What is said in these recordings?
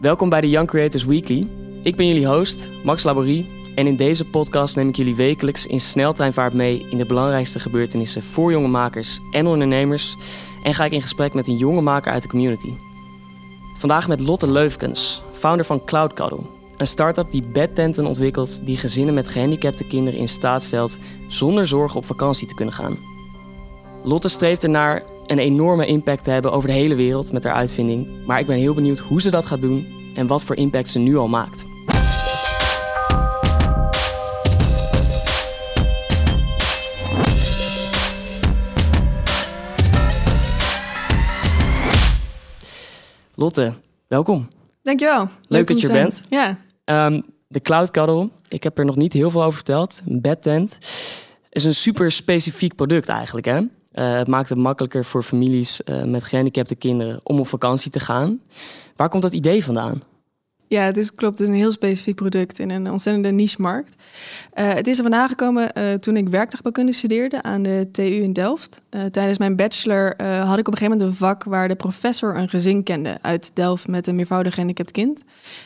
Welkom bij de Young Creators Weekly. Ik ben jullie host, Max Laborie. En in deze podcast neem ik jullie wekelijks in sneltreinvaart mee in de belangrijkste gebeurtenissen voor jonge makers en ondernemers. En ga ik in gesprek met een jonge maker uit de community. Vandaag met Lotte Leufkens, founder van Cloud Cuddle. Een start-up die bedtenten ontwikkelt die gezinnen met gehandicapte kinderen in staat stelt zonder zorgen op vakantie te kunnen gaan. Lotte streeft ernaar een enorme impact te hebben over de hele wereld met haar uitvinding. Maar ik ben heel benieuwd hoe ze dat gaat doen en wat voor impact ze nu al maakt. Lotte, welkom. Dankjewel. Leuk, dat je er bent. Ja. Um, de Cloud Cuddle, ik heb er nog niet heel veel over verteld. Een bedtent is een super specifiek product eigenlijk. Hè? Uh, het maakt het makkelijker voor families uh, met gehandicapte kinderen om op vakantie te gaan. Waar komt dat idee vandaan? Ja, het is, klopt. Het is een heel specifiek product in een ontzettende niche-markt. Uh, het is er vandaan gekomen toen ik werktuigbouwkunde studeerde aan de TU in Delft. tijdens mijn bachelor had ik op een gegeven moment een vak waar de professor een gezin kende uit Delft met een meervoudig gehandicapt kind.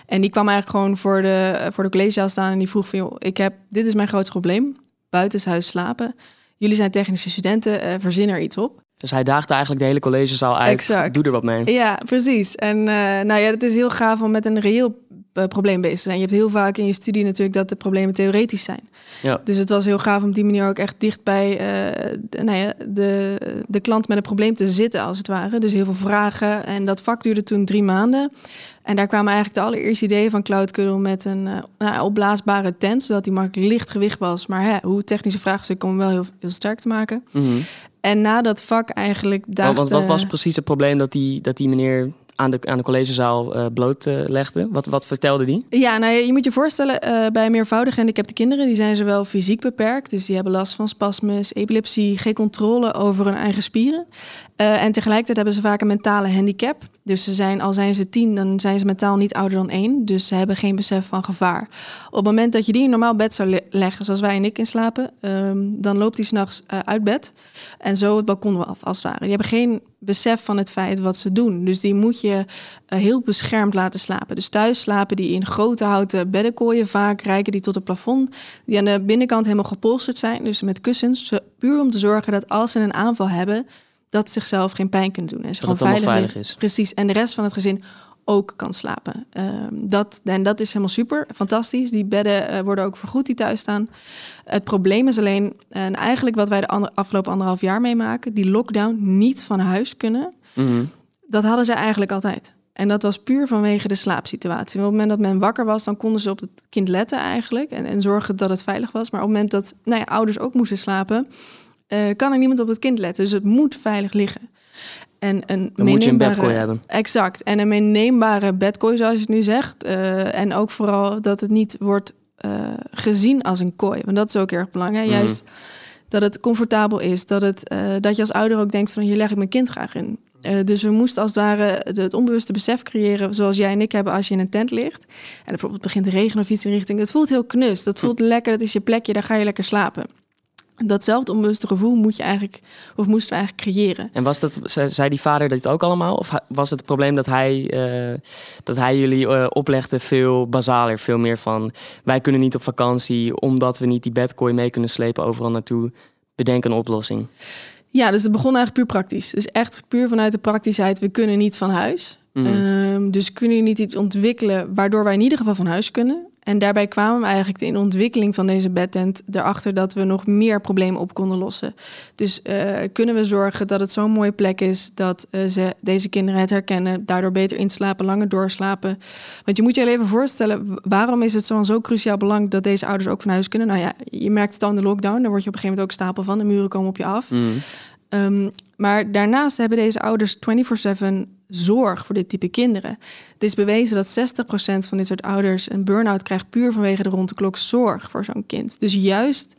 En die kwam eigenlijk gewoon voor de, voor de collegezaal staan en die vroeg van, joh, ik heb, dit is mijn grootste probleem, buitenshuis slapen jullie zijn technische studenten, uh, verzin er iets op. Dus hij daagde eigenlijk de hele collegezaal uit. Exact. Doe er wat mee. Ja, precies. En uh, nou ja, het is heel gaaf om met een reëel uh, probleem bezig te zijn. Je hebt heel vaak in je studie natuurlijk dat de problemen theoretisch zijn. Ja. Dus het was heel gaaf om op die manier ook echt dicht bij uh, nou ja, de, de klant met een probleem te zitten, als het ware. Dus heel veel vragen. En dat vak duurde toen drie maanden. En daar kwamen eigenlijk de allereerste ideeën van Cloud Cuddle met een uh, nou, opblaasbare tent, zodat die makkelijk licht gewicht was. Maar hè, hoe technische vraagstukken om wel heel, heel sterk te maken. Mm -hmm. En na dat vak eigenlijk... Oh, want wat was precies het probleem dat die, dat die meneer aan de, aan de collegezaal uh, blootlegde? wat, wat vertelde die? Ja, nou, je, je moet je voorstellen, uh, bij meervoudige handicapte kinderen... die zijn zowel fysiek beperkt, dus die hebben last van spasmus, epilepsie... geen controle over hun eigen spieren. En tegelijkertijd hebben ze vaak een mentale handicap. Dus ze zijn, al zijn ze tien, dan zijn ze mentaal niet ouder dan één. Dus ze hebben geen besef van gevaar. Op het moment dat je die in normaal bed zou leggen, zoals wij en ik in slapen... Um, dan loopt hij s'nachts uh, uit bed en zo het balkon af, als het ware. Die hebben geen besef van het feit wat ze doen. Dus die moet je uh, heel beschermd laten slapen. Dus thuis slapen die in grote houten beddenkooien, vaak rijken die tot het plafond... die aan de binnenkant helemaal gepolsterd zijn, dus met kussens... puur om te zorgen dat als ze een aanval hebben dat ze zichzelf geen pijn kunnen doen. En ze dat gewoon veilig, veilig is. Precies. En de rest van het gezin ook kan slapen. Um, dat, en dat is helemaal super, fantastisch. Die bedden uh, worden ook vergoed die thuis staan. Het probleem is alleen, en eigenlijk wat wij de ander, afgelopen anderhalf jaar meemaken, die lockdown niet van huis kunnen, mm -hmm. dat hadden ze eigenlijk altijd. En dat was puur vanwege de slaapsituatie. op het moment dat men wakker was, dan konden ze op het kind letten eigenlijk en, en zorgen dat het veilig was. Maar op het moment dat nou ja, ouders ook moesten slapen, uh, kan er niemand op het kind letten. Dus het moet veilig liggen. En een Dan moet je een bedkooi hebben. Exact. En een meeneembare bedkooi, zoals je het nu zegt. Uh, en ook vooral dat het niet wordt uh, gezien als een kooi. Want dat is ook erg belangrijk. Mm. Juist dat het comfortabel is. Dat, het, uh, dat je als ouder ook denkt van hier leg ik mijn kind graag in. Uh, dus we moesten als het ware het onbewuste besef creëren, zoals jij en ik hebben als je in een tent ligt. En bijvoorbeeld begint te regenen of iets in richting. Het voelt heel knus. Dat voelt lekker. Dat is je plekje. Daar ga je lekker slapen datzelfde onbewuste gevoel moet je eigenlijk, of moesten we eigenlijk creëren. En was dat, zei die vader dit ook allemaal? Of was het probleem dat hij, uh, dat hij jullie uh, oplegde veel basaler, veel meer van wij kunnen niet op vakantie omdat we niet die bedkooi mee kunnen slepen overal naartoe. Bedenk een oplossing. Ja, dus het begon eigenlijk puur praktisch. Dus echt puur vanuit de praktischheid, we kunnen niet van huis. Mm. Um, dus kunnen je niet iets ontwikkelen waardoor wij in ieder geval van huis kunnen. En daarbij kwamen we eigenlijk in de ontwikkeling van deze bedtent erachter dat we nog meer problemen op konden lossen. Dus uh, kunnen we zorgen dat het zo'n mooie plek is dat uh, ze, deze kinderen het herkennen, daardoor beter inslapen, langer doorslapen. Want je moet je even voorstellen, waarom is het zo'n zo cruciaal belang dat deze ouders ook van huis kunnen? Nou ja, je merkt het aan de lockdown, daar word je op een gegeven moment ook stapel van, de muren komen op je af. Mm. Um, maar daarnaast hebben deze ouders 24/7 zorg voor dit type kinderen. Het is bewezen dat 60% van dit soort ouders een burn-out krijgt puur vanwege de rond de klok zorg voor zo'n kind. Dus juist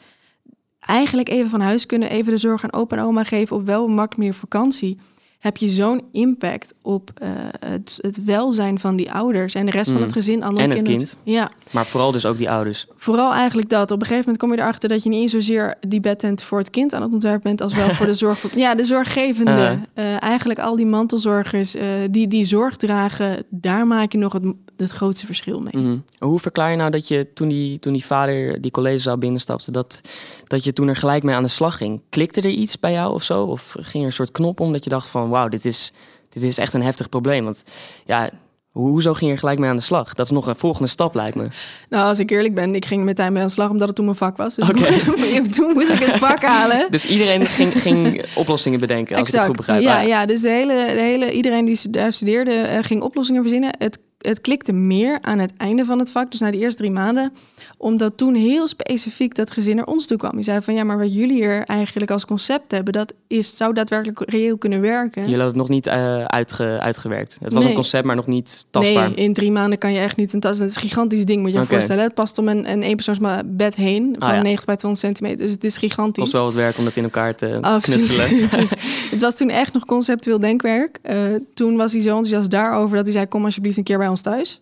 eigenlijk even van huis kunnen, even de zorg aan opa en oma geven op wel mak meer vakantie, heb je zo'n impact op uh, het, het, welzijn van die ouders en de rest van het mm. gezin. Andere en het kind. Ja. Maar vooral dus ook die ouders. Vooral eigenlijk dat. Op een gegeven moment kom je erachter dat je niet eens zozeer die bedtent voor het kind aan het ontwerpen bent, als wel voor de zorg. Voor, ja, de zorggevende. Uh, eigenlijk al die mantelzorgers uh, die die zorg dragen, daar maak je nog het, het grootste verschil mee. Mm. Hoe verklaar je nou dat je toen die, toen die vader die collegezaal binnenstapte, dat, dat je toen er gelijk mee aan de slag ging? Klikte er iets bij jou of zo? Of ging er een soort knop om dat je dacht van wauw, dit is, dit is echt een heftig probleem? Want ja, Hoezo ging je er gelijk mee aan de slag? Dat is nog een volgende stap, lijkt me. Nou, als ik eerlijk ben, ik ging meteen mee aan de slag omdat het toen mijn vak was. Dus toen moest ik het vak halen. Dus iedereen ging, ging oplossingen bedenken, als exact. ik het goed begrijp. Ja, ah. ja dus de hele, de hele, iedereen die daar studeerde uh, ging oplossingen verzinnen. Het het klikte meer aan het einde van het vak, dus na de eerste drie maanden, omdat toen heel specifiek dat gezin naar ons toe kwam. Die zei van ja, maar wat jullie hier eigenlijk als concept hebben, dat is, zou daadwerkelijk reëel kunnen werken. Jullie hadden het nog niet uh, uitge, uitgewerkt. Het was een concept, maar nog niet tastbaar. Nee, in drie maanden kan je echt niet een tas. Het is een gigantisch ding, moet je je voorstellen. Het past om een, een eenpersoons bed heen, van ah, 90 bij 200 centimeter. Dus het is gigantisch. Het was wel wat werk om dat in elkaar te Absoluut. knutselen. dus, het was toen echt nog conceptueel denkwerk. Uh, toen was hij zo enthousiast daarover dat hij zei, kom alsjeblieft een keer bij ons thuis.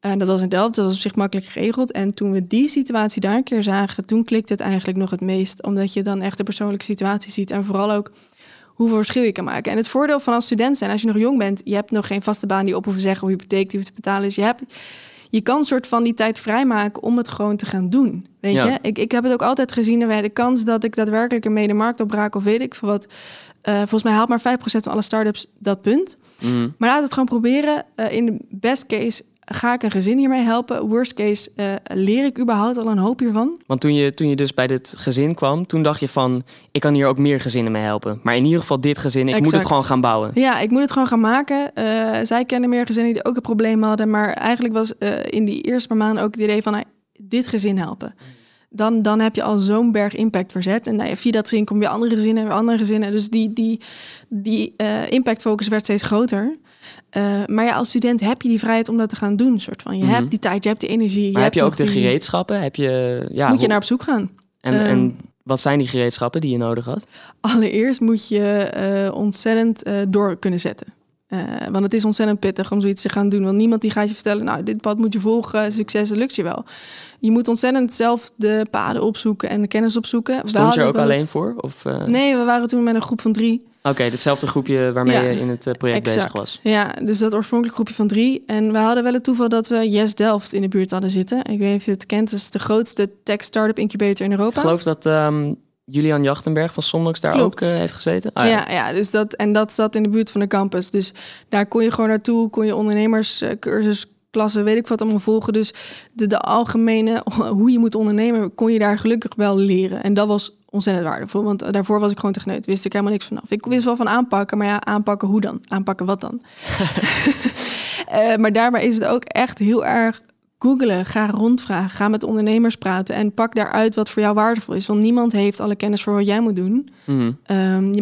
En dat was in Delft, dat was op zich makkelijk geregeld. En toen we die situatie daar een keer zagen, toen klikte het eigenlijk nog het meest. Omdat je dan echt de persoonlijke situatie ziet en vooral ook hoeveel verschil je kan maken. En het voordeel van als student zijn, als je nog jong bent, je hebt nog geen vaste baan die op hoeven zeggen, of hypotheek die hoeft te betalen. Dus je, hebt, je kan soort van die tijd vrijmaken om het gewoon te gaan doen. Weet je, ik, ik heb het ook altijd gezien bij de kans dat ik daadwerkelijk een mede markt opbraak of weet ik veel wat. Uh, volgens mij haalt maar 5% van alle startups dat punt. Mhm. Maar laat het gewoon proberen. Uh, in de best case ga ik een gezin hiermee helpen? Worst case, uh, leer ik überhaupt al een hoop hiervan? Want toen je, toen je dus bij dit gezin kwam, toen dacht je van... ik kan hier ook meer gezinnen mee helpen. Maar in ieder geval dit gezin, ik moet het gewoon gaan bouwen. Ja, ik moet het gewoon gaan maken. Zij kennen meer gezinnen die ook een probleem hadden. Maar eigenlijk was in die eerste paar maanden ook het idee van... Dit gezin helpen. Dan, dan heb je al zo'n berg impact verzet. En nou ja, via dat gezin kom je andere gezinnen en andere gezinnen. Dus die, die, die impact focus werd steeds groter. Uh, maar ja, als student heb je die vrijheid om dat te gaan doen. Soort van. Je hebt mhm. die tijd, je hebt die energie. Maar je heb je ook de gereedschappen? Heb je, ja, moet je naar op zoek gaan. En, en ehm, wat zijn die gereedschappen die je nodig had? Allereerst moet je uh, ontzettend uh, door kunnen zetten. Want het is ontzettend pittig om zoiets te gaan doen. Want niemand die gaat je vertellen, nou, dit pad moet je volgen, succes, dat lukt je wel. Je moet ontzettend zelf de paden opzoeken en de kennis opzoeken. Stond je er ook alleen voor? Of, Nee, we waren toen met een groep van drie. Oké, hetzelfde groepje waarmee je in het eh, project bezig was. Ja, dus dat oorspronkelijk groepje van drie. En we hadden wel het toeval dat we Yes Delft in de buurt hadden zitten. Ik weet niet of je het kent, het is de grootste tech startup incubator in Europa. Ik geloof dat um, Julian Jachtenberg van Somnox daar ook uh, heeft gezeten. Ah, ja. ja, dus dat, en dat zat in de buurt van de campus. Dus daar kon je gewoon naartoe, kon je ondernemerscursus klassen, weet ik wat allemaal volgen. Dus de, de algemene, hoe je moet ondernemen, kon je daar gelukkig wel leren. En dat was ontzettend waardevol. Want daarvoor was ik gewoon techneut. Wist ik helemaal niks vanaf. Ik wist wel van aanpakken, maar ja, aanpakken hoe dan? Aanpakken wat dan? uh, maar daarbij is het ook echt heel erg googelen. Ga rondvragen. Ga met ondernemers praten. En pak daaruit wat voor jou waardevol is. Want niemand heeft alle kennis voor wat jij moet doen. Mm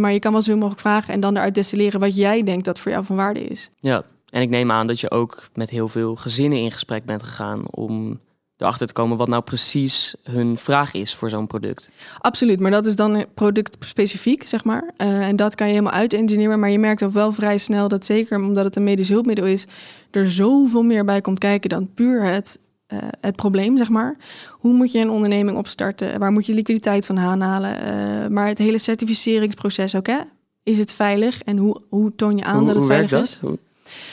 maar je kan wel zoveel mogelijk vragen en dan eruit destilleren wat jij denkt dat voor jou van waarde is. Ja, en ik neem aan dat je ook met heel veel gezinnen in gesprek bent gegaan om erachter te komen wat nou precies hun vraag is voor zo'n product. Absoluut, maar dat is dan productspecifiek, zeg maar. Uh, en dat kan je helemaal uit maar je merkt ook wel vrij snel dat zeker omdat het een medisch hulpmiddel is, er zoveel meer bij komt kijken dan puur het, uh, het probleem, zeg maar. Hoe moet je een onderneming opstarten? Waar moet je liquiditeit van aanhalen? Uh, maar het hele certificeringsproces ook, hè? Is het veilig en hoe, hoe toon je aan hoe, dat het veilig is? Hoe?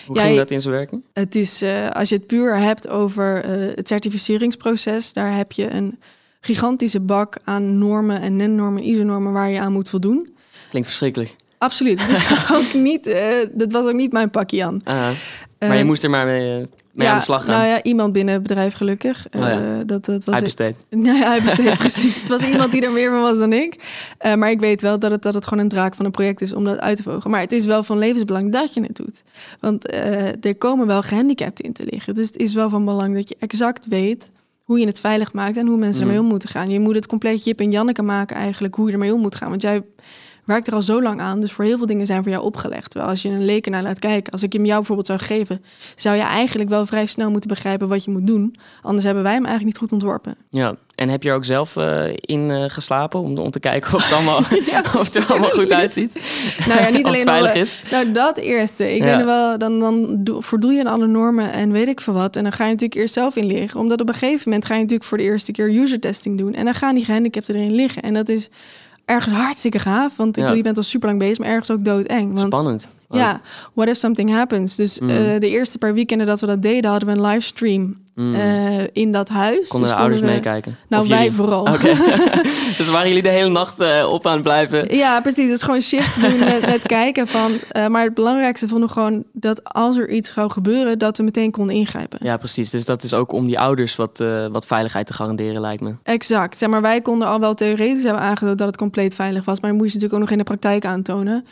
Hoe ging dat in zijn werking? Het is, uh, als je het puur hebt over uh, het certificeringsproces, daar heb je een gigantische bak aan normen en NEN-normen, ISO-normen waar je aan moet voldoen. Klinkt verschrikkelijk. Absoluut. Dat, is ook niet, uh, dat was ook niet mijn pakje aan. Maar je moest er maar mee, mee ja, aan de slag gaan. Nou ja, iemand binnen het bedrijf gelukkig. Oh ja. dat, dat was hij besteed. Nou ja, hij besteed precies. Het was iemand die er meer van was dan ik. Uh, maar ik weet wel dat het, dat het gewoon een draak van een project is om dat uit te vogen. Maar het is wel van levensbelang dat je het doet. Want er komen wel gehandicapten in te liggen. Dus het is wel van belang dat je exact weet hoe je het veilig maakt en hoe mensen mm. ermee om moeten gaan. Je moet het compleet Jip en Janneke maken eigenlijk, hoe je ermee om moet gaan. Want jij werkt er al zo lang aan. Dus voor heel veel dingen zijn voor jou opgelegd. Terwijl als je een leek naar laat kijken, als ik hem jou bijvoorbeeld zou geven, zou je eigenlijk wel vrij snel moeten begrijpen wat je moet doen. Anders hebben wij hem eigenlijk niet goed ontworpen. Ja, en heb je er ook zelf uh, in uh, geslapen om, om te kijken of het allemaal, ja, of het er allemaal goed uitziet? Nou ja, niet alleen veilig is. Nou, dat eerste. Ik ja. weet wel, dan, dan voldoe je aan alle normen en weet ik veel wat. En dan ga je natuurlijk eerst zelf in liggen. Omdat op een gegeven moment ga je natuurlijk voor de eerste keer user testing doen. En dan gaan die gehandicapten erin liggen. En dat is ergens hartstikke gaaf. Want ik ja. je bent al super lang bezig, maar ergens ook doodeng. Want, Spannend. Ja, what if something happens? Dus mm. uh, de eerste paar weekenden dat we dat deden, hadden we een livestream mm. uh, in dat huis. Konden dus de ouders we... meekijken? Nou, of wij jullie? vooral. Okay. dus waren jullie de hele nacht uh, op aan het blijven? Ja, precies. Dus gewoon shifts doen met, met kijken van... maar het belangrijkste vonden we gewoon dat als er iets zou gebeuren... dat we meteen konden ingrijpen. Ja, precies. Dus dat is ook om die ouders wat, wat veiligheid te garanderen, lijkt me. Exact. Zeg maar, wij konden al wel theoretisch hebben aangetoond dat het compleet veilig was. Maar dan moest je natuurlijk ook nog in de praktijk aantonen.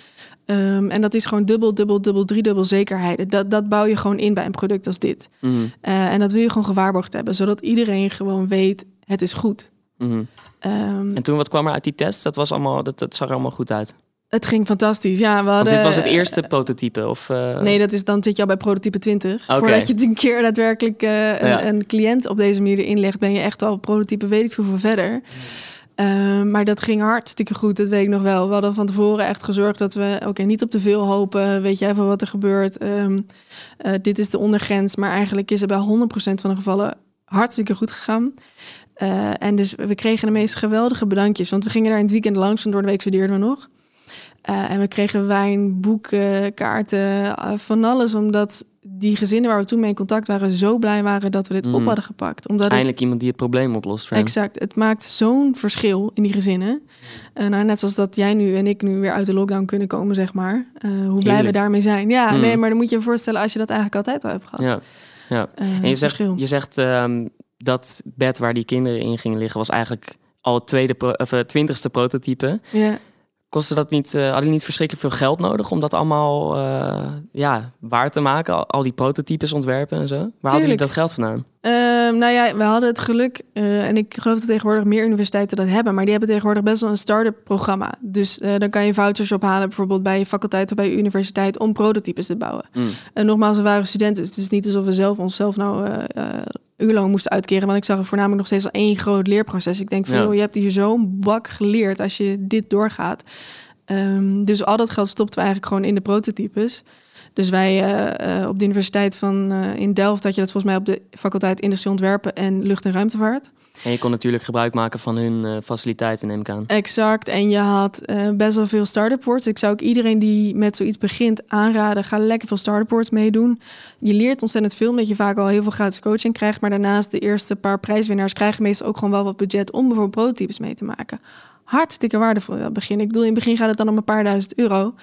Um, en dat is gewoon dubbel, dubbel, dubbel, driedubbel zekerheid. Dat, dat bouw je gewoon in bij een product als dit. Mm. Uh, en dat wil je gewoon gewaarborgd hebben, zodat iedereen gewoon weet, het is goed. Mm. Um, en toen, wat kwam er uit die test? Dat, was allemaal, dat, dat zag er allemaal goed uit. Het ging fantastisch, ja. We hadden, Want dit was het eerste prototype? Of, uh... Nee, dat is, dan zit je al bij prototype 20. Okay. Voordat je het een keer daadwerkelijk uh, een, ja. een, cliënt op deze manier erin legt... ben je echt al prototype weet ik veel verder. Mm. Uh, maar dat ging hartstikke goed, dat weet ik nog wel. We hadden van tevoren echt gezorgd dat we oké, niet op te veel hopen. Weet jij van wat er gebeurt? Um, uh, dit is de ondergrens. Maar eigenlijk is het bij 100% van de gevallen hartstikke goed gegaan. Uh, en dus we kregen de meest geweldige bedankjes. Want we gingen daar in het weekend langs en door de week studeerden we nog. en we kregen wijn, boeken, kaarten, van alles. Omdat die gezinnen waar we toen mee in contact waren zo blij waren dat we dit mm. op hadden gepakt. Omdat Eindelijk het, iemand die het probleem oplost. Voor exact. Het maakt zo'n verschil in die gezinnen. Uh, nou, net zoals dat jij nu en ik nu weer uit de lockdown kunnen komen, zeg maar. Uh, hoe blij we daarmee zijn. Ja, mm. nee, maar dan moet je je voorstellen als je dat eigenlijk altijd al hebt gehad. Ja, ja. Uh, en je zegt, je zegt um, dat bed waar die kinderen in gingen liggen was eigenlijk al het tweede pro of, twintigste prototype. Ja. Kostte dat niet, uh, hadden niet verschrikkelijk veel geld nodig om dat allemaal uh, ja, waar te maken? Al, al, die prototypes ontwerpen en zo. Waar Tuurlijk. hadden jullie dat geld vandaan? Uh, nou ja, we hadden het geluk, uh, en ik geloof dat tegenwoordig meer universiteiten dat hebben, maar die hebben tegenwoordig best wel een start-up programma. Dus dan kan je vouchers ophalen, bijvoorbeeld bij je faculteit of bij je universiteit, om prototypes te bouwen. Mm. En nogmaals, we waren studenten, dus het is niet alsof we zelf onszelf nou uurlang moesten uitkeren. Want ik zag er voornamelijk nog steeds al één groot leerproces. Ik denk Ja. joh, je hebt hier zo'n bak geleerd als je dit doorgaat. Ehm, dus al dat geld stopten we eigenlijk gewoon in de prototypes. Dus wij eh, eh, op de universiteit van eh, in Delft had je dat volgens mij op de faculteit Industrie Ontwerpen en Lucht- en Ruimtevaart. En je kon natuurlijk gebruik maken van hun eh, faciliteiten, neem ik aan. Exact. En je had best wel veel start-up boards. Ik zou ook iedereen die met zoiets begint aanraden, ga lekker veel start-up boards meedoen. Je leert ontzettend veel, omdat je vaak al heel veel gratis coaching krijgt. Maar daarnaast de eerste paar prijswinnaars krijgen meestal ook gewoon wel wat budget om bijvoorbeeld prototypes mee te maken. Hartstikke waardevol in het begin. Ik bedoel, in het begin gaat het dan om een paar duizend euro.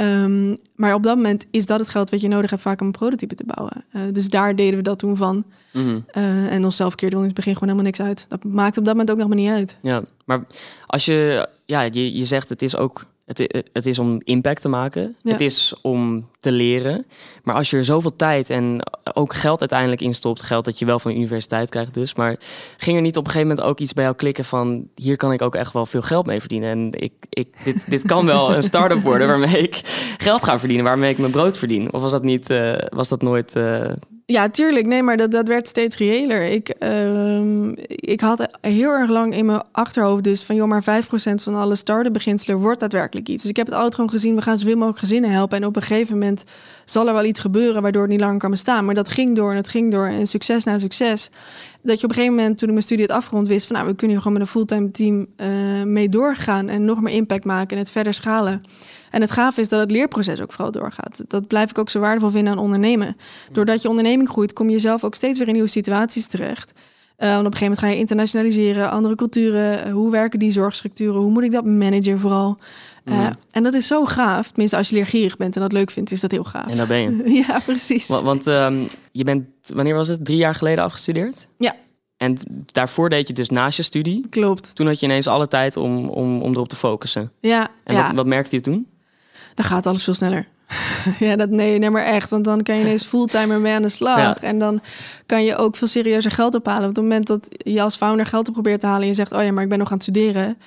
Um, maar op dat moment is dat het geld wat je nodig hebt vaak om een prototype te bouwen. Uh, dus daar deden we dat toen van. Mm -hmm. uh, en onszelf keerde in het begin gewoon helemaal niks uit. Dat maakt op dat moment ook nog maar niet uit. Ja, maar als je, ja, je, je zegt het is ook, het, het is om impact te maken. Ja. Het is om te leren. Maar als je er zoveel tijd en ook geld uiteindelijk instopt, geld dat je wel van de universiteit krijgt dus, maar ging er niet op een gegeven moment ook iets bij jou klikken van hier kan ik ook echt wel veel geld mee verdienen en ik, ik, dit, dit kan wel een start-up worden waarmee ik geld ga verdienen, waarmee ik mijn brood verdien? Of was dat niet, uh, was dat nooit... Uh... Ja, tuurlijk. Nee, maar dat, dat werd steeds reëler. Ik, uh, ik had heel erg lang in mijn achterhoofd dus van... joh, maar 5% van alle start-up beginselen wordt daadwerkelijk iets. Dus ik heb het altijd gewoon gezien, we gaan zoveel mogelijk gezinnen helpen. En op een gegeven moment zal er wel iets gebeuren waardoor het niet langer kan bestaan. Maar dat ging door en het ging door en succes na succes. Dat je op een gegeven moment, toen ik mijn studie had afgerond, wist van... nou, we kunnen hier gewoon met een fulltime team uh, mee doorgaan... en nog meer impact maken en het verder schalen. En het gaaf is dat het leerproces ook vooral doorgaat. Dat blijf ik ook zo waardevol vinden aan ondernemen. Doordat je onderneming groeit, kom je zelf ook steeds weer in nieuwe situaties terecht. Uh, op een gegeven moment ga je internationaliseren, andere culturen. Uh, hoe werken die zorgstructuren? Hoe moet ik dat managen vooral? Uh, mm. En dat is zo gaaf. Tenminste, als je leergierig bent en dat leuk vindt, is dat heel gaaf. En daar ben je. ja, precies. Want, want um, je bent, wanneer was het? Drie jaar geleden afgestudeerd? Ja. En daarvoor deed je dus naast je studie. Klopt. Toen had je ineens alle tijd om, om, om erop te focussen. Ja. En ja. Wat, wat merkte je toen? Dan gaat alles veel sneller. ja, dat nee, nee, maar echt. Want dan kan je ineens fulltime mee aan de slag. Ja. En dan kan je ook veel serieuzer geld ophalen. Op het moment dat je als founder geld op probeert te halen... en je zegt, oh ja, maar ik ben nog aan het studeren...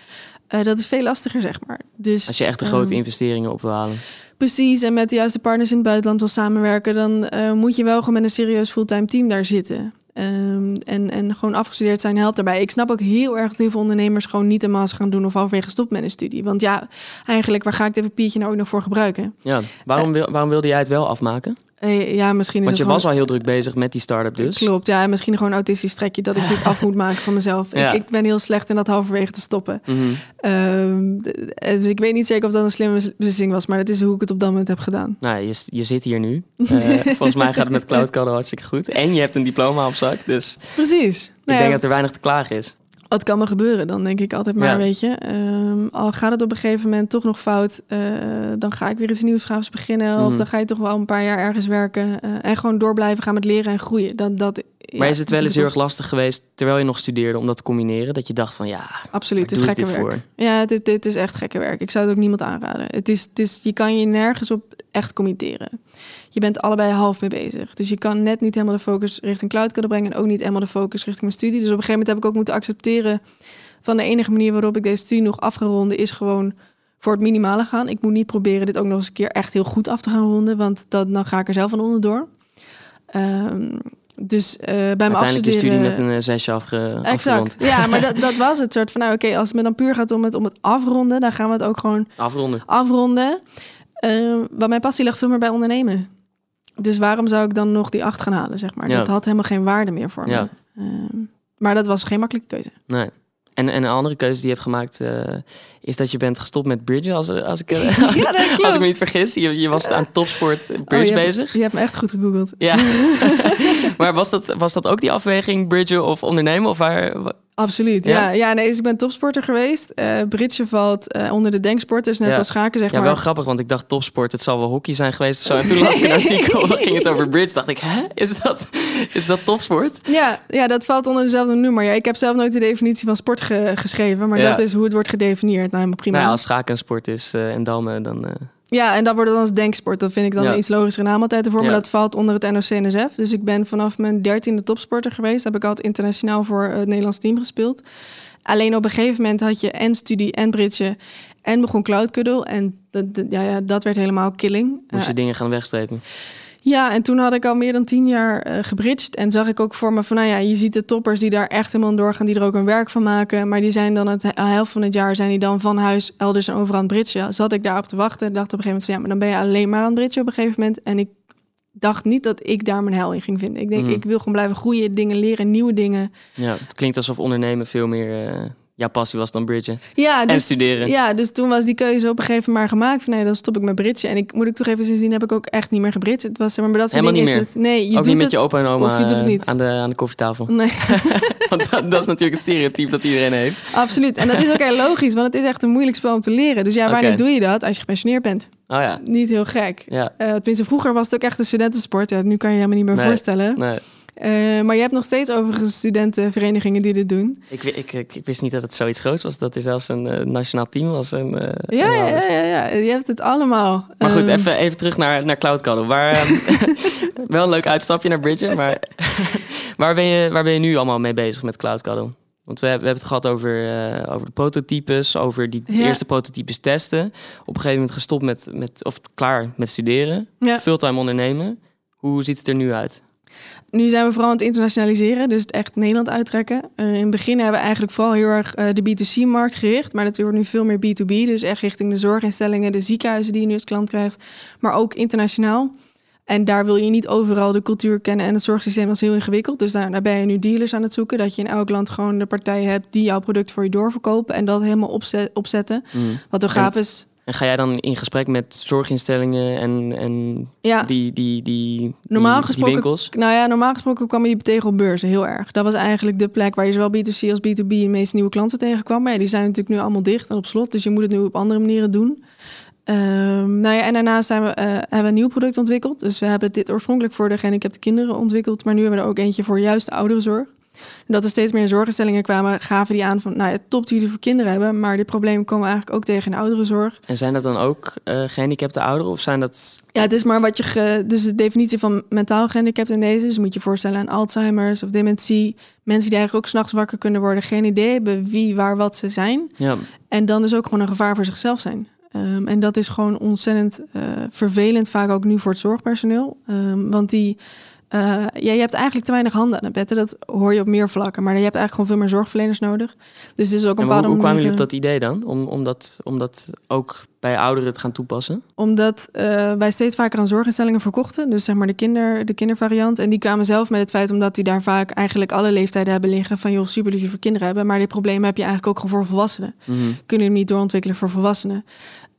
Uh, dat is veel lastiger, zeg maar. Dus, Als je echt de grote ehm, investeringen op wil halen. Precies, en met de juiste partners in het buitenland wil samenwerken, dan uh, moet je wel gewoon met een serieus fulltime team daar zitten. Um, en, en gewoon afgestudeerd zijn helpt daarbij. Ik snap ook heel erg dat heel veel ondernemers gewoon niet een master gaan doen of halverwege stop met een studie. Want ja, eigenlijk, waar ga ik dit papiertje nou ook nog voor gebruiken? Ja, waarom, wil, waarom wilde jij het wel afmaken? Uh, ja, misschien is Want je gewoon... was al heel druk bezig met die start-up dus. Klopt, ja. En misschien gewoon een autistisch trekje dat ik iets af moet maken van mezelf. Ja. Ik, ik, ben heel slecht in dat halverwege te stoppen. Mm -hmm. um, dus ik weet niet zeker of dat een slimme beslissing was, maar dat is hoe ik het op dat moment heb gedaan. Nou, je, je zit hier nu. Uh, volgens mij gaat het met Cloud Code hartstikke goed. En je hebt een diploma op zak, dus... Precies. Ik nou denk ja, dat er weinig te klagen is. Wat kan me gebeuren, dan denk ik altijd maar, Ja. weet je. Ehm, al gaat het op een gegeven moment toch nog fout, eh, dan ga ik weer iets nieuws gaafs beginnen. Of Mhm. dan ga je toch wel een paar jaar ergens werken. eh, en gewoon door blijven gaan met leren en groeien. Dat, dat, Maar ja, is het wel eens heel erg lastig geweest, terwijl je nog studeerde, om dat te combineren? Dat je dacht van, ja, Absoluut, het is gekke werk. dit Ja, dit, dit is echt gekke werk. Ik zou het ook niemand aanraden. Het is, het is, je kan je nergens op echt committeren. Je bent allebei half mee bezig. Dus je kan net niet helemaal de focus richting cloud kunnen brengen... en ook niet helemaal de focus richting mijn studie. Dus op een gegeven moment heb ik ook moeten accepteren... van de enige manier waarop ik deze studie nog af ga ronden... is gewoon voor het minimale gaan. Ik moet niet proberen dit ook nog eens een keer echt heel goed af te gaan ronden... want dat, dan ga ik er zelf van onderdoor. Ehm, dus eh, bij mijn uiteindelijk je studie afstuderen... met een eh, zesje afge, afgerond. Exact. Ja, maar dat, dat was het soort van, nou oké, als het me dan puur gaat om het, om het afronden, dan gaan we het ook gewoon Afronden. afronden. Uh, want mijn passie lag veel meer bij ondernemen. Dus waarom zou ik dan nog die acht gaan halen, zeg maar? Ja. Dat had helemaal geen waarde meer voor Ja. me. Ehm, maar dat was geen makkelijke keuze. Nee. En, en een andere keuze die je hebt gemaakt, eh, is dat je bent gestopt met bridge, als, als, ik, eh, als, Ja, als ik me niet vergis. Je, je was aan topsport Oh, bridge hebt- bezig. Je hebt me echt goed gegoogeld. Ja. maar was dat, was dat ook die afweging, bridgen of ondernemen? Of waar, wa- Absoluut, Ja? ja. ja. nee, dus ik ben topsporter geweest. Eh Britje valt eh, onder de denksporters, net Ja. zoals schaken, zeg ja, maar. wel grappig, want ik dacht topsport, het zal wel hockey zijn geweest. Zo. En toen las ik een artikel, dat ging het over bridge. Dacht ik, hè? Is dat, is dat topsport? Ja, ja, dat valt onder dezelfde noemer. Ja, ik heb zelf nooit de definitie van sport ge- geschreven, maar Ja. dat is hoe het wordt gedefinieerd. Nou, helemaal prima. Nou ja, als schaken een sport is eh, en dammen, dan... eh, Ja, en dat wordt dan als denksport. Dat vind ik dan Ja. een iets logischer naam altijd ervoor. Maar Ja. dat valt onder het NOC-NSF. Dus ik ben vanaf mijn dertiende topsporter geweest. Heb ik altijd internationaal voor het Nederlands team gespeeld. Alleen op een gegeven moment had je en studie en bridge en begon cloud cuddle. En dat, ja, ja, dat werd helemaal killing. moest Eh, je dingen gaan wegstrepen. Ja, en toen had ik al meer dan tien jaar eh gebridged. En zag ik ook voor me van, nou ja, je ziet de toppers die daar echt helemaal doorgaan, die er ook een werk van maken. Maar die zijn dan het helft van het jaar zijn die dan van huis elders en overal aan het bridgen. Zat ik daarop te wachten. Dacht op een gegeven moment van, ja, maar dan ben je alleen maar aan het bridgen op een gegeven moment. En ik dacht niet dat ik daar mijn hel in ging vinden. Ik denk, Mm. ik wil gewoon blijven groeien, dingen leren, nieuwe dingen. Ja, het klinkt alsof ondernemen veel meer eh jouw passie was dan bridgen. Ja, dus, studeren. Ja, dus toen was die keuze op een gegeven moment maar gemaakt. Van nee, dan stop ik met bridgen. En ik moet ik toegeven, sindsdien heb ik ook echt niet meer gebridged. Het was, zeg maar, maar dat soort Helemaal dingen niet is het. Nee, je Ook doet niet met het, je opa en oma of je doet het eh, niet. Aan, de, aan de koffietafel. Nee. Want dat, dat is natuurlijk een stereotype dat iedereen heeft. Absoluut. En dat is ook heel logisch, want het is echt een moeilijk spel om te leren. Dus ja, wanneer doe je dat? Als je gepensioneerd bent. Oh ja, Niet heel gek. ja. Eh, tenminste, vroeger was het ook echt een studentensport. Ja, nu kan je je helemaal niet meer Nee. voorstellen. Nee, Eh, maar je hebt nog steeds overigens studentenverenigingen die dit doen. ik, ik, ik, ik wist niet dat het zoiets groots was. Dat er zelfs een eh, nationaal team was. En, eh, Ja, en ja, ja, ja, je hebt het allemaal. Maar goed, Ehm, even, even terug naar, naar Cloud Cuddle. Waar, ehm, wel een leuk uitstapje naar Bridgen, maar waar, ben je, waar ben je nu allemaal mee bezig met Cloud Cuddle? Want we, hebben- we hebben het gehad over, over de prototypes, over die Ja. eerste prototypes testen. Op een gegeven moment gestopt met, met of klaar met studeren, Ja. fulltime ondernemen. Hoe ziet het er nu uit? Nu zijn we vooral aan het internationaliseren, dus het echt Nederland uittrekken. Eh, in het begin hebben we eigenlijk vooral heel erg eh, de B2C-markt gericht, maar dat wordt nu veel meer B2B, dus echt richting de zorginstellingen, de ziekenhuizen die je nu als klant krijgt, maar ook internationaal. En daar wil je niet overal de cultuur kennen en het zorgsysteem is heel ingewikkeld. Dus daar, daar ben je nu dealers aan het zoeken, dat je in elk land gewoon de partijen hebt die jouw product voor je doorverkopen en dat helemaal opzet, opzetten. Wat ook gaaf is. En ga jij dan in gesprek met zorginstellingen en, en Ja. die, die, die, Normaal die, winkels? Nou ja, normaal gesproken kwam je die tegen op beurzen, heel erg. Dat was eigenlijk de plek waar je zowel B2C als B2B de meeste nieuwe klanten tegenkwam. Maar ja, die zijn natuurlijk nu allemaal dicht en op slot. Dus je moet het nu op andere manieren doen. Ehm, nou ja, en daarnaast zijn we, eh, hebben we een nieuw product ontwikkeld. Dus we hebben dit oorspronkelijk voor de gehandicapte kinderen ontwikkeld. Maar nu hebben we er ook eentje voor juist ouderenzorg. Dat er steeds meer zorginstellingen kwamen, gaven die aan van, nou ja, top dat jullie voor kinderen hebben, maar dit probleem komen we eigenlijk ook tegen in ouderenzorg. En zijn dat dan ook uh, gehandicapte ouderen of zijn dat... Ja, het is maar wat je, ge, dus de definitie van mentaal gehandicapt in deze, dus moet je voorstellen aan Alzheimer's of dementie, mensen die eigenlijk ook s'nachts wakker kunnen worden, geen idee hebben wie, waar, wat ze zijn. Ja. En dan dus ook gewoon een gevaar voor zichzelf zijn. Um, en dat is gewoon ontzettend uh, vervelend, vaak ook nu voor het zorgpersoneel. Um, want die uh, ja, je hebt eigenlijk te weinig handen aan het bed. Dat hoor je op meer vlakken. Maar je hebt eigenlijk gewoon veel meer zorgverleners nodig. Dus is ook een bepaalde hoe, hoe kwamen jullie op dat idee dan? Om, om, dat, om dat ook bij ouderen te gaan toepassen? Omdat uh, wij steeds vaker aan zorginstellingen verkochten. Dus zeg maar de, kinder, de kindervariant. En die kwamen zelf met het feit omdat die daar vaak eigenlijk alle leeftijden hebben liggen. Van joh, super dat je voor kinderen hebben. Maar dit probleem heb je eigenlijk ook gewoon voor volwassenen. Mm -hmm. Kunnen hem niet doorontwikkelen voor volwassenen.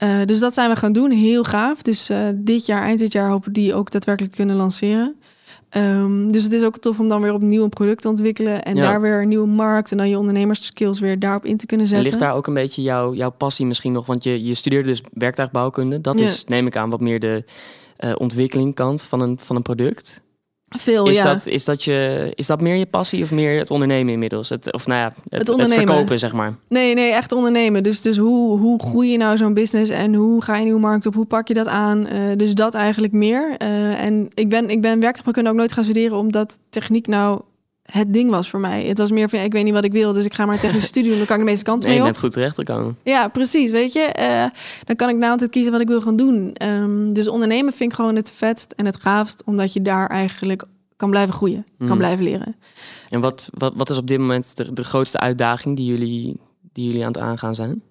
Uh, dus dat zijn we gaan doen. Heel gaaf. Dus dit jaar, eind dit jaar hopen die ook daadwerkelijk kunnen lanceren. Um, dus het is ook tof om dan weer opnieuw een product te ontwikkelen en daar weer een nieuwe markt en dan je ondernemerskills weer daarop in te kunnen zetten. En ligt daar ook een beetje jouw, jouw passie misschien nog? Want je, je studeerde dus werktuigbouwkunde. Dat is, neem ik aan, wat meer de uh, ontwikkelingkant van een, van een product. Veel, is ja. Dat, is, dat je, is dat meer je passie of meer het ondernemen inmiddels? Het, of nou ja, het, het, ondernemen. het verkopen, zeg maar. Nee, nee, echt ondernemen. Dus, dus hoe, hoe groei je nou zo'n business en hoe ga je nieuwe markt op? Hoe pak je dat aan? Uh, dus dat eigenlijk meer. Uh, en ik ben, ik ben werktuigkunde ook nooit gaan studeren omdat techniek nou het ding was voor mij. Het was meer van, ja, ik weet niet wat ik wil, dus ik ga maar technische studie doen. Dan kan ik de meeste kanten nee, mee op. net goed terecht te komen. Ja, precies. Weet je, uh, dan kan ik nou altijd kiezen wat ik wil gaan doen. Um, dus ondernemen vind ik gewoon het vetst en het gaafst, omdat je daar eigenlijk kan blijven groeien, kan Mm. blijven leren. En wat, wat, wat is op dit moment de, de grootste uitdaging die jullie, die jullie aan het aangaan zijn?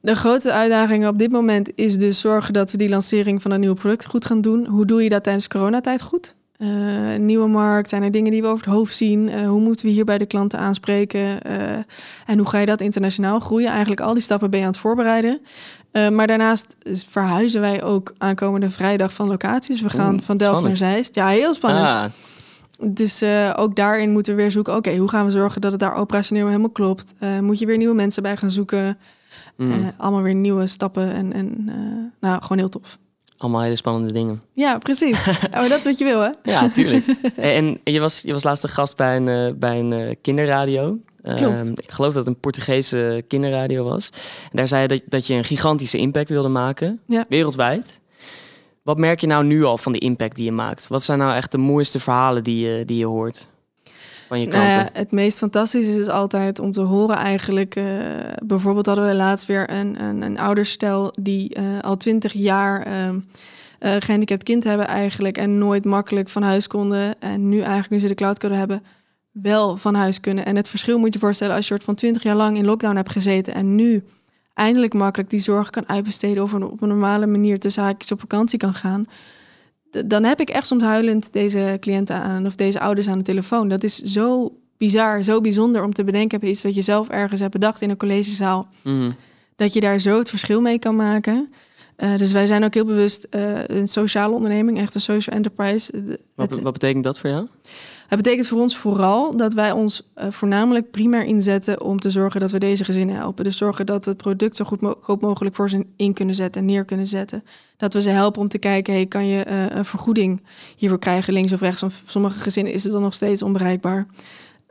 De grootste uitdaging op dit moment is dus zorgen dat we die lancering van een nieuw product goed gaan doen. Hoe doe je dat tijdens coronatijd goed? Uh, een nieuwe markt, zijn er dingen die we over het hoofd zien? Uh, hoe moeten we hier bij de klanten aanspreken? Uh, en hoe ga je dat internationaal groeien? Eigenlijk al die stappen ben je aan het voorbereiden. Maar daarnaast verhuizen wij ook aankomende vrijdag van locaties. We gaan Oeh, van Delft spannend. naar Zeist. Ja, heel spannend. Ah, Dus uh, ook daarin moeten we weer zoeken... oké, hoe gaan we zorgen dat het daar operationeel helemaal klopt? Uh, moet je weer nieuwe mensen bij gaan zoeken? mm. Uh, allemaal weer nieuwe stappen en, en nou, gewoon heel tof. Allemaal hele spannende dingen. Ja, precies. oh, dat is wat je wil, hè? Ja, tuurlijk. en, en je, was, je was laatst een gast bij een, bij een kinderradio. Klopt. Uh, ik geloof dat het een Portugese kinderradio was. En daar zei je dat, dat je een gigantische impact wilde maken, Ja. wereldwijd. Wat merk je nou nu al van de impact die je maakt? Wat zijn nou echt de mooiste verhalen die je, die je hoort van je Nou ja, het meest fantastische is altijd om te horen eigenlijk... Uh, bijvoorbeeld hadden we laatst weer een, een, een ouderstel... die uh, al twintig jaar uh, gehandicapt kind hebben eigenlijk... en nooit makkelijk van huis konden. En nu eigenlijk, nu ze de cloudcode hebben wel van huis kunnen. En het verschil moet je voorstellen als je soort van 20 jaar lang in lockdown hebt gezeten en nu eindelijk makkelijk die zorg kan uitbesteden of een, op een normale manier tussen haakjes op vakantie kan gaan. Dan heb ik echt soms huilend deze cliënten aan of deze ouders aan de telefoon. Dat is zo bizar, zo bijzonder om te bedenken iets wat je zelf ergens hebt bedacht in een collegezaal. Mm. Dat je daar zo het verschil mee kan maken. Uh, dus wij zijn ook heel bewust uh, een sociale onderneming, echt een social enterprise. Wat, wat betekent dat voor jou? Het betekent voor ons vooral dat wij ons uh, voornamelijk primair inzetten om te zorgen dat we deze gezinnen helpen. Dus zorgen dat we het product zo goed mo goed mogelijk voor ze in kunnen zetten en neer kunnen zetten. Dat we ze helpen om te kijken, hey, kan je uh, een vergoeding hiervoor krijgen, links of rechts? Want sommige gezinnen is het dan nog steeds onbereikbaar.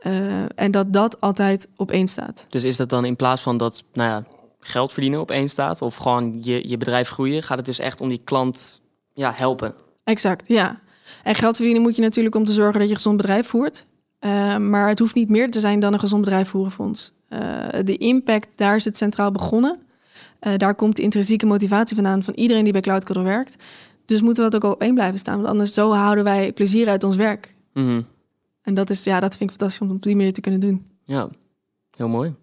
Uh, en dat dat altijd op één staat. Dus is dat dan in plaats van dat nou ja, geld verdienen op één staat of gewoon je, je bedrijf groeien, gaat het dus echt om die klant ja, helpen? Exact, ja. En geld verdienen moet je natuurlijk om te zorgen dat je een gezond bedrijf voert. Uh, maar het hoeft niet meer te zijn dan een gezond bedrijf voeren ons. Uh, de impact, daar is het centraal begonnen. Uh, daar komt de intrinsieke motivatie vandaan van iedereen die bij Cloud werkt. Dus moeten we dat ook op één blijven staan. Want anders zo houden wij plezier uit ons werk. Mm -hmm. En dat, is, ja, dat vind ik fantastisch om op die manier te kunnen doen. Ja, heel mooi.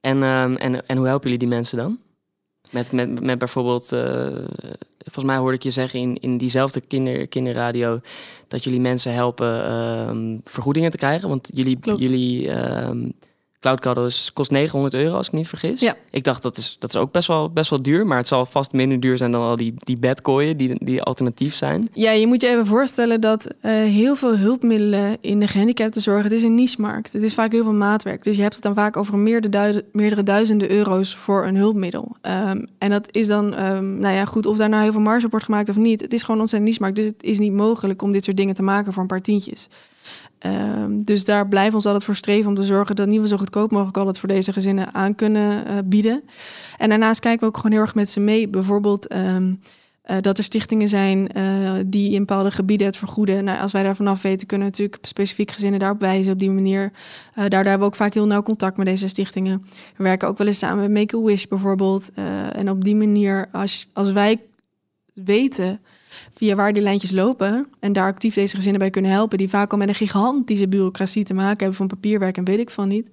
En, um, en, en hoe helpen jullie die mensen dan? Met, met, met bijvoorbeeld, uh, volgens mij hoorde ik je zeggen in, in diezelfde kinder, kinderradio, dat jullie mensen helpen um, vergoedingen te krijgen. Want jullie, Klopt. jullie Cloud kost 900 euro, als ik me niet vergis. Ja. Ik dacht, dat is, dat is ook best wel, best wel duur, maar het zal vast minder duur zijn dan al die, die bedkooien die, die alternatief zijn. Ja, je moet je even voorstellen dat uh, heel veel hulpmiddelen in de gehandicaptenzorg, het is een niche-markt. Het is vaak heel veel maatwerk. Dus je hebt het dan vaak over meerdere, duizend, meerdere duizenden euro's voor een hulpmiddel. Um, en dat is dan, um, nou ja, goed, of daar nou heel veel marge op wordt gemaakt of niet. Het is gewoon ontzettend niche-markt, dus het is niet mogelijk om dit soort dingen te maken voor een paar tientjes. Ehm, dus daar blijven we ons altijd voor streven om te zorgen dat we zo goedkoop mogelijk altijd voor deze gezinnen aan kunnen uh, bieden. En daarnaast kijken we ook gewoon heel erg met ze mee. Bijvoorbeeld ehm, uh, dat er stichtingen zijn uh, die in bepaalde gebieden het vergoeden. Nou, als wij daar vanaf weten, kunnen we natuurlijk specifiek gezinnen daarop wijzen op die manier. Daardoor hebben we ook vaak heel nauw contact met deze stichtingen. We werken ook wel eens samen met Make-A-Wish bijvoorbeeld. en op die manier, als, als wij weten via waar die lijntjes lopen en daar actief deze gezinnen bij kunnen helpen, die vaak al met een gigantische bureaucratie te maken hebben van papierwerk en weet ik van niet,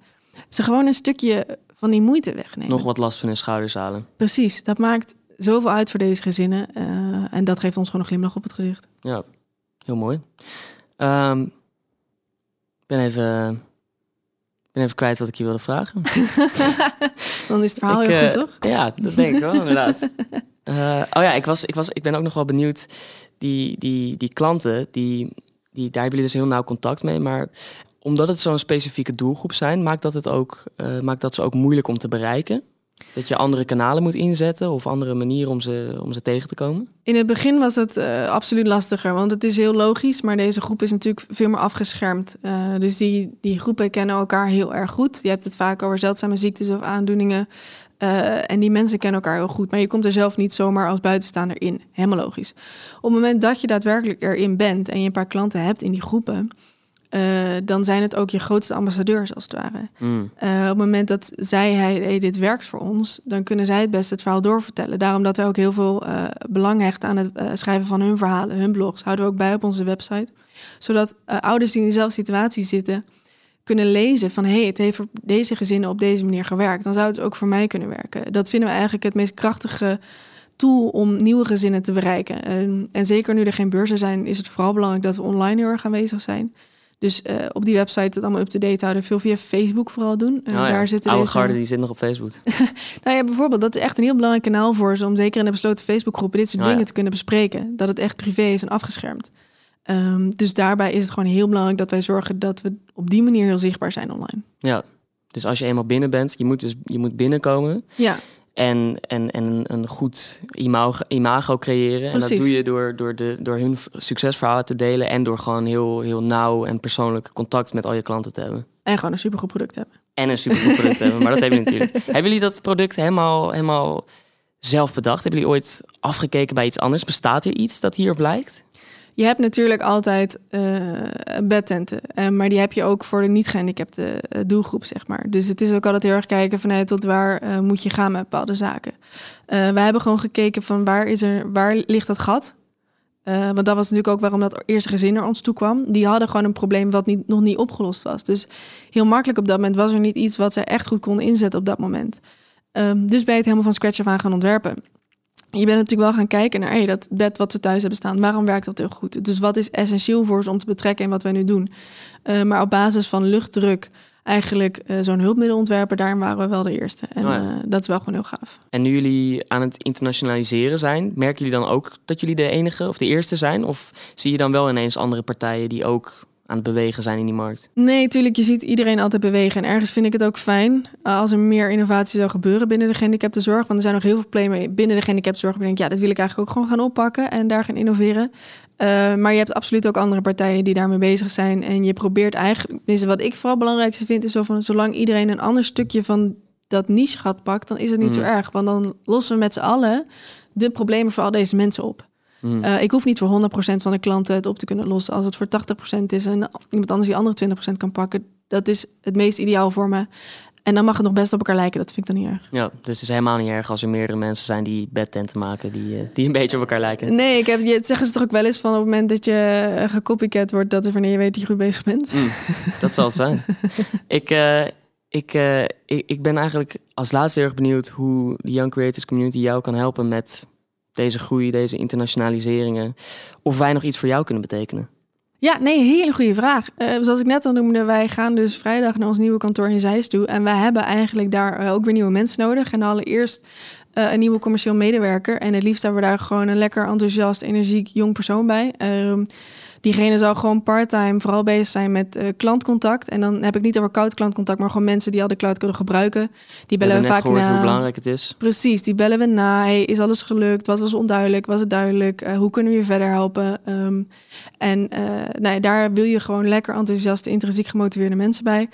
ze gewoon een stukje van die moeite wegnemen. Nog wat last van hun schouders halen. Precies, dat maakt zoveel uit voor deze gezinnen. Uh, en dat geeft ons gewoon een glimlach op het gezicht. Ja, heel mooi. Um, ik ben even, ben even kwijt wat ik je wilde vragen. Dan is het verhaal ik, heel goed, uh, toch? Ja, dat denk ik wel, inderdaad. Uh, oh ja, ik, was, ik, was, ik ben ook nog wel benieuwd. Die, die, die klanten, die, die, daar hebben jullie dus heel nauw contact mee. Maar omdat het zo'n specifieke doelgroep zijn, maakt dat, het ook, maakt dat ze ook moeilijk om te bereiken? Dat je andere kanalen moet inzetten of andere manieren om ze, om ze tegen te komen? In het begin was het uh, absoluut lastiger, want het is heel logisch, maar deze groep is natuurlijk veel meer afgeschermd. Uh, dus die, die groepen kennen elkaar heel erg goed. Je hebt het vaak over zeldzame ziektes of aandoeningen. Uh, en die mensen kennen elkaar heel goed, maar je komt er zelf niet zomaar als buitenstaander in. Helemaal logisch. Op het moment dat je daadwerkelijk erin bent en je een paar klanten hebt in die groepen, uh, dan zijn het ook je grootste ambassadeurs als het ware. Mm. Uh, op het moment dat zij, hij, hey, dit werkt voor ons, dan kunnen zij het best het verhaal doorvertellen. Daarom dat wij ook heel veel uh, belang hechten aan het schrijven van hun verhalen, hun blogs, houden we ook bij op onze website. Zodat ouders die in dezelfde situatie zitten, kunnen lezen van hé, hey, het heeft voor deze gezinnen op deze manier gewerkt. Dan zou het ook voor mij kunnen werken. Dat vinden we eigenlijk het meest krachtige tool om nieuwe gezinnen te bereiken. En, en zeker nu er geen beurzen zijn, is het vooral belangrijk dat we online heel erg aanwezig zijn. Dus uh, op die website het allemaal up-to-date houden. Veel via Facebook vooral doen. Uh, oh ja, daar zitten oude deze... garde die zit nog op Facebook. nou ja, bijvoorbeeld, dat is echt een heel belangrijk kanaal voor ze... om zeker in de besloten Facebookgroepen dit soort oh dingen ja. te kunnen bespreken. Dat het echt privé is en afgeschermd. Um, dus daarbij is het gewoon heel belangrijk dat wij zorgen... dat we op die manier heel zichtbaar zijn online. Ja, dus als je eenmaal binnen bent, je moet dus je moet binnenkomen. Ja. En, en, en een goed imago, imago creëren. Precies. En dat doe je door, door, de, door hun succesverhalen te delen. En door gewoon heel, heel nauw en persoonlijk contact met al je klanten te hebben. En gewoon een supergoed product hebben. En een supergoed product hebben. Maar dat hebben jullie natuurlijk. Hebben jullie dat product helemaal, helemaal zelf bedacht? Hebben jullie ooit afgekeken bij iets anders? Bestaat er iets dat hierop lijkt? Je hebt natuurlijk altijd uh, bedtenten, uh, maar die heb je ook voor de niet-gehandicapte uh, doelgroep, zeg maar. Dus het is ook altijd heel erg kijken vanuit tot waar moet je gaan met bepaalde zaken. we hebben gewoon gekeken van waar, is er, waar ligt dat gat? want dat was natuurlijk ook waarom dat eerste gezin naar ons toe kwam. Die hadden gewoon een probleem wat niet, nog niet opgelost was. Dus heel makkelijk op dat moment was er niet iets wat ze echt goed konden inzetten op dat moment. Um, dus ben je het helemaal van scratch af aan gaan ontwerpen je bent natuurlijk wel gaan kijken naar hey, dat bed wat ze thuis hebben staan. Waarom werkt dat heel goed? Dus wat is essentieel voor ze om te betrekken in wat wij nu doen? Uh, maar op basis van luchtdruk eigenlijk uh, zo'n hulpmiddel ontwerpen, daarin waren we wel de eerste. En oh uh, dat is wel gewoon heel gaaf. En nu jullie aan het internationaliseren zijn, merken jullie dan ook dat jullie de enige of de eerste zijn? Of zie je dan wel ineens andere partijen die ook aan het bewegen zijn in die markt? Nee, natuurlijk. Je ziet iedereen altijd bewegen. En ergens vind ik het ook fijn uh, als er meer innovatie zou gebeuren binnen de gehandicaptenzorg. Want er zijn nog heel veel problemen binnen de gehandicaptenzorg. Ik denk, ja, dat wil ik eigenlijk ook gewoon gaan oppakken en daar gaan innoveren. Uh, maar je hebt absoluut ook andere partijen die daarmee bezig zijn. En je probeert eigenlijk, wat ik vooral belangrijkste vind, is zo van zolang iedereen een ander stukje van dat niche gaat pakt, dan is het niet mm. zo erg. Want dan lossen we met z'n allen de problemen voor al deze mensen op. Mm. Uh, ik hoef niet voor 100% van de klanten het op te kunnen lossen. Als het voor 80% is en iemand anders die andere 20% kan pakken, dat is het meest ideaal voor me. En dan mag het nog best op elkaar lijken. Dat vind ik dan niet erg. Ja, dus het is helemaal niet erg als er meerdere mensen zijn die bedtenten maken die, uh, die een beetje op elkaar lijken. Nee, ik heb, je, zeggen ze toch ook wel eens van op het moment dat je gecopycat wordt, dat is wanneer je weet dat je goed bezig bent. Mm, dat zal het zijn. ik, uh, ik, uh, ik, ik ben eigenlijk als laatste heel erg benieuwd hoe de Young Creators Community jou kan helpen met deze groei, deze internationaliseringen, of wij nog iets voor jou kunnen betekenen? Ja, nee, hele goede vraag. Uh, zoals ik net al noemde, wij gaan dus vrijdag naar ons nieuwe kantoor in Zeist toe. En wij hebben eigenlijk daar uh, ook weer nieuwe mensen nodig. En allereerst uh, een nieuwe commercieel medewerker. En het liefst hebben we daar gewoon een lekker enthousiast, energiek jong persoon bij. Ehm, Diegene zou gewoon part-time vooral bezig zijn met uh, klantcontact. En dan heb ik niet over koud klantcontact, maar gewoon mensen die al de cloud kunnen gebruiken. Die bellen we, vaak na. hoe belangrijk het is. Precies, die bellen we na. Hey, is alles gelukt? Wat was onduidelijk? Was het duidelijk? Uh, hoe kunnen we je verder helpen? Um, en uh, nou ja, daar wil je gewoon lekker enthousiaste, intrinsiek gemotiveerde mensen bij.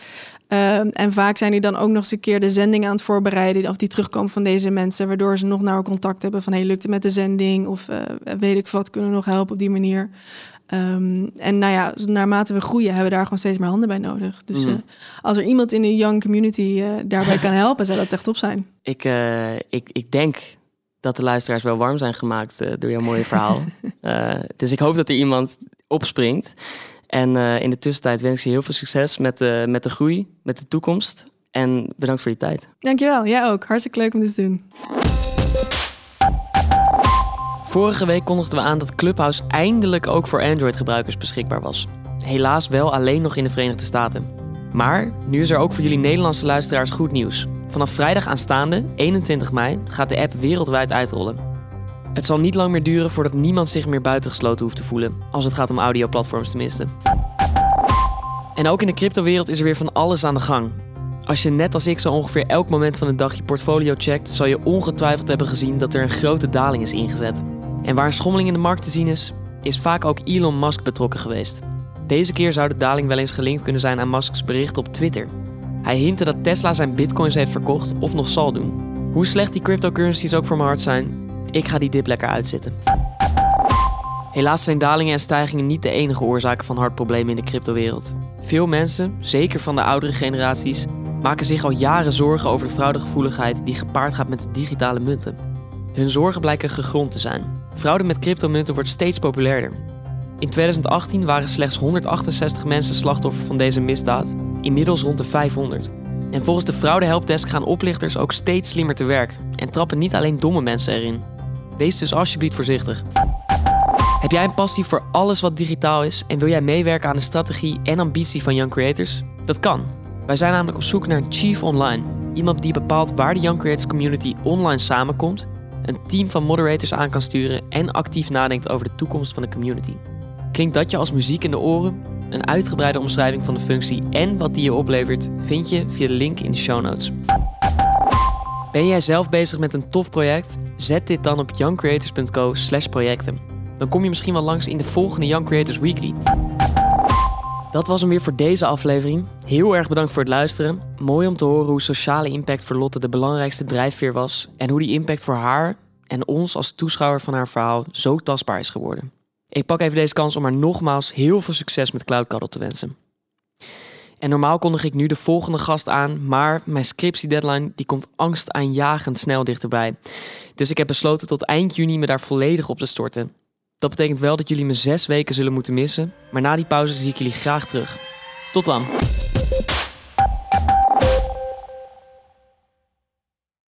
Um, en vaak zijn die dan ook nog eens een keer de zending aan het voorbereiden. Of die terugkomen van deze mensen. Waardoor ze nog nauwer contact hebben van hey, lukt het met de zending? Of uh, weet ik wat, kunnen we nog helpen op die manier? Um, en nou ja, naarmate we groeien, hebben we daar gewoon steeds meer handen bij nodig. Dus mm. uh, als er iemand in de young community uh, daarbij kan helpen, zou dat echt top zijn. Ik, uh, ik, ik denk dat de luisteraars wel warm zijn gemaakt door jouw mooie verhaal. dus ik hoop dat er iemand opspringt. En in de tussentijd wens ik je heel veel succes met, de met de groei, met de toekomst. En bedankt voor je tijd. Dankjewel, jij ook. Hartstikke leuk om dit te doen. Vorige week kondigden we aan dat Clubhouse eindelijk ook voor Android-gebruikers beschikbaar was. Helaas wel alleen nog in de Verenigde Staten. Maar nu is er ook voor jullie Nederlandse luisteraars goed nieuws. Vanaf vrijdag aanstaande, 21 mei, gaat de app wereldwijd uitrollen. Het zal niet lang meer duren voordat niemand zich meer buitengesloten hoeft te voelen, als het gaat om audioplatforms tenminste. En ook in de cryptowereld is er weer van alles aan de gang. Als je net als ik zo ongeveer elk moment van de dag je portfolio checkt, zal je ongetwijfeld hebben gezien dat er een grote daling is ingezet. En waar een schommeling in de markt te zien is, is vaak ook Elon Musk betrokken geweest. Deze keer zou de daling wel eens gelinkt kunnen zijn aan Musks bericht op Twitter. Hij hintte dat Tesla zijn bitcoins heeft verkocht of nog zal doen. Hoe slecht die cryptocurrencies ook voor mijn hart zijn, ik ga die dip lekker uitzitten. Helaas zijn dalingen en stijgingen niet de enige oorzaken van hartproblemen in de cryptowereld. Veel mensen, zeker van de oudere generaties, maken zich al jaren zorgen over de fraudegevoeligheid die gepaard gaat met digitale munten. Hun zorgen blijken gegrond te zijn. Fraude met cryptomunten wordt steeds populairder. In 2018 waren slechts 168 mensen slachtoffer van deze misdaad, inmiddels rond de 500. En volgens de fraude helpdesk gaan oplichters ook steeds slimmer te werk en trappen niet alleen domme mensen erin. Wees dus alsjeblieft voorzichtig. Heb jij een passie voor alles wat digitaal is en wil jij meewerken aan de strategie en ambitie van Young Creators? Dat kan. Wij zijn namelijk op zoek naar een Chief Online. Iemand die bepaalt waar de Young Creators Community online samenkomt een team van moderators aan kan sturen en actief nadenkt over de toekomst van de community. Klinkt dat je als muziek in de oren? Een uitgebreide omschrijving van de functie en wat die je oplevert vind je via de link in de show notes. Ben jij zelf bezig met een tof project? Zet dit dan op youngcreators.co/projecten. Dan kom je misschien wel langs in de volgende Young Creators Weekly. Dat was hem weer voor deze aflevering. Heel erg bedankt voor het luisteren. Mooi om te horen hoe sociale impact voor Lotte de belangrijkste drijfveer was en hoe die impact voor haar en ons als toeschouwer van haar verhaal zo tastbaar is geworden. Ik pak even deze kans om haar nogmaals heel veel succes met Cloud Cuddle te wensen. En normaal kondig ik nu de volgende gast aan, maar mijn scriptie-deadline die komt angstaanjagend snel dichterbij. Dus ik heb besloten tot eind juni me daar volledig op te storten. Dat betekent wel dat jullie me zes weken zullen moeten missen. Maar na die pauze zie ik jullie graag terug. Tot dan.